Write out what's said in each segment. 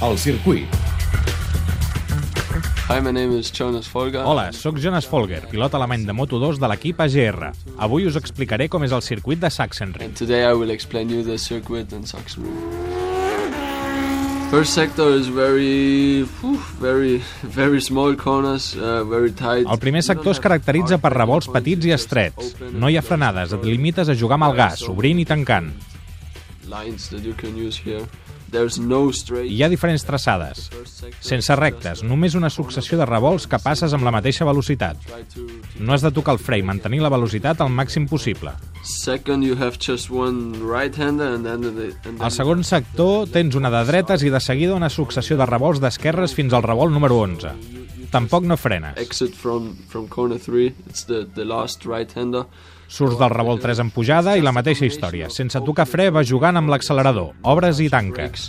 El circuit. Hi, my name is Jonas Folger. Hola, sóc Jonas Folger, pilot alemany de Moto2 de l'equip AGR. Avui us explicaré com és el circuit de Sachsenring. And today I will explain you the circuit in Sachsenring. First sector is very, very, very small corners, uh, very tight. El primer sector es caracteritza per revolts petits i estrets. No hi ha frenades, et limites a jugar amb el gas, obrint i tancant. Lines that you can use here. Hi ha diferents traçades, sense rectes, només una successió de revolts que passes amb la mateixa velocitat. No has de tocar el fre i mantenir la velocitat al màxim possible. Second, you have just one right-hander and then the, and then Al segon sector tens una de dretes i de seguida una successió de revolts d'esquerres fins al revolt número 11. Tampoc no frenes. exit from from corner three. It's the the last right-hander. Surts del revolt 3 en pujada i la mateixa història. Sense tocar fre vas jugant amb l'accelerador. Obres i tanques.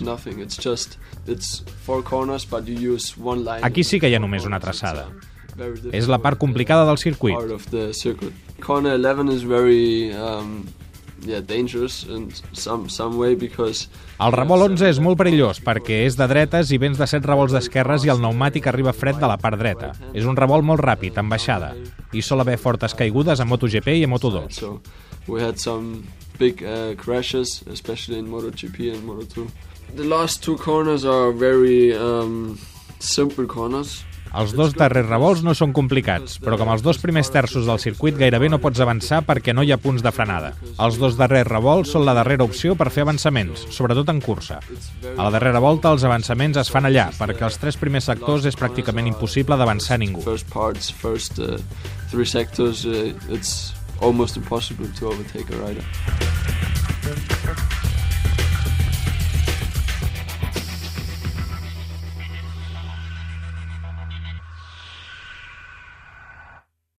Aquí sí que hi ha només una traçada. És la part complicada del circuit. Corner 11 is very um, yeah dangerous in some some way because El revolt 11 és molt perillós perquè és de dretes i vens de 7 revolts d'esquerres i el pneumàtic arriba fred de la part dreta. És un revolt molt ràpid, en baixada, i sol haver fortes caigudes a MotoGP i a Moto2. so we had some big uh, crashes, especially in MotoGP and Moto2. The last two corners are very um, simple corners. Els dos darrers revolts no són complicats, però com els dos primers terços del circuit gairebé no pots avançar perquè no hi ha punts de frenada. Els dos darrers revolts són la darrera opció per fer avançaments, sobretot en cursa. A la darrera volta els avançaments es fan allà, perquè els tres primers sectors és pràcticament impossible d'avançar ningú. Uh, uh, almost impossible to overtake a rider.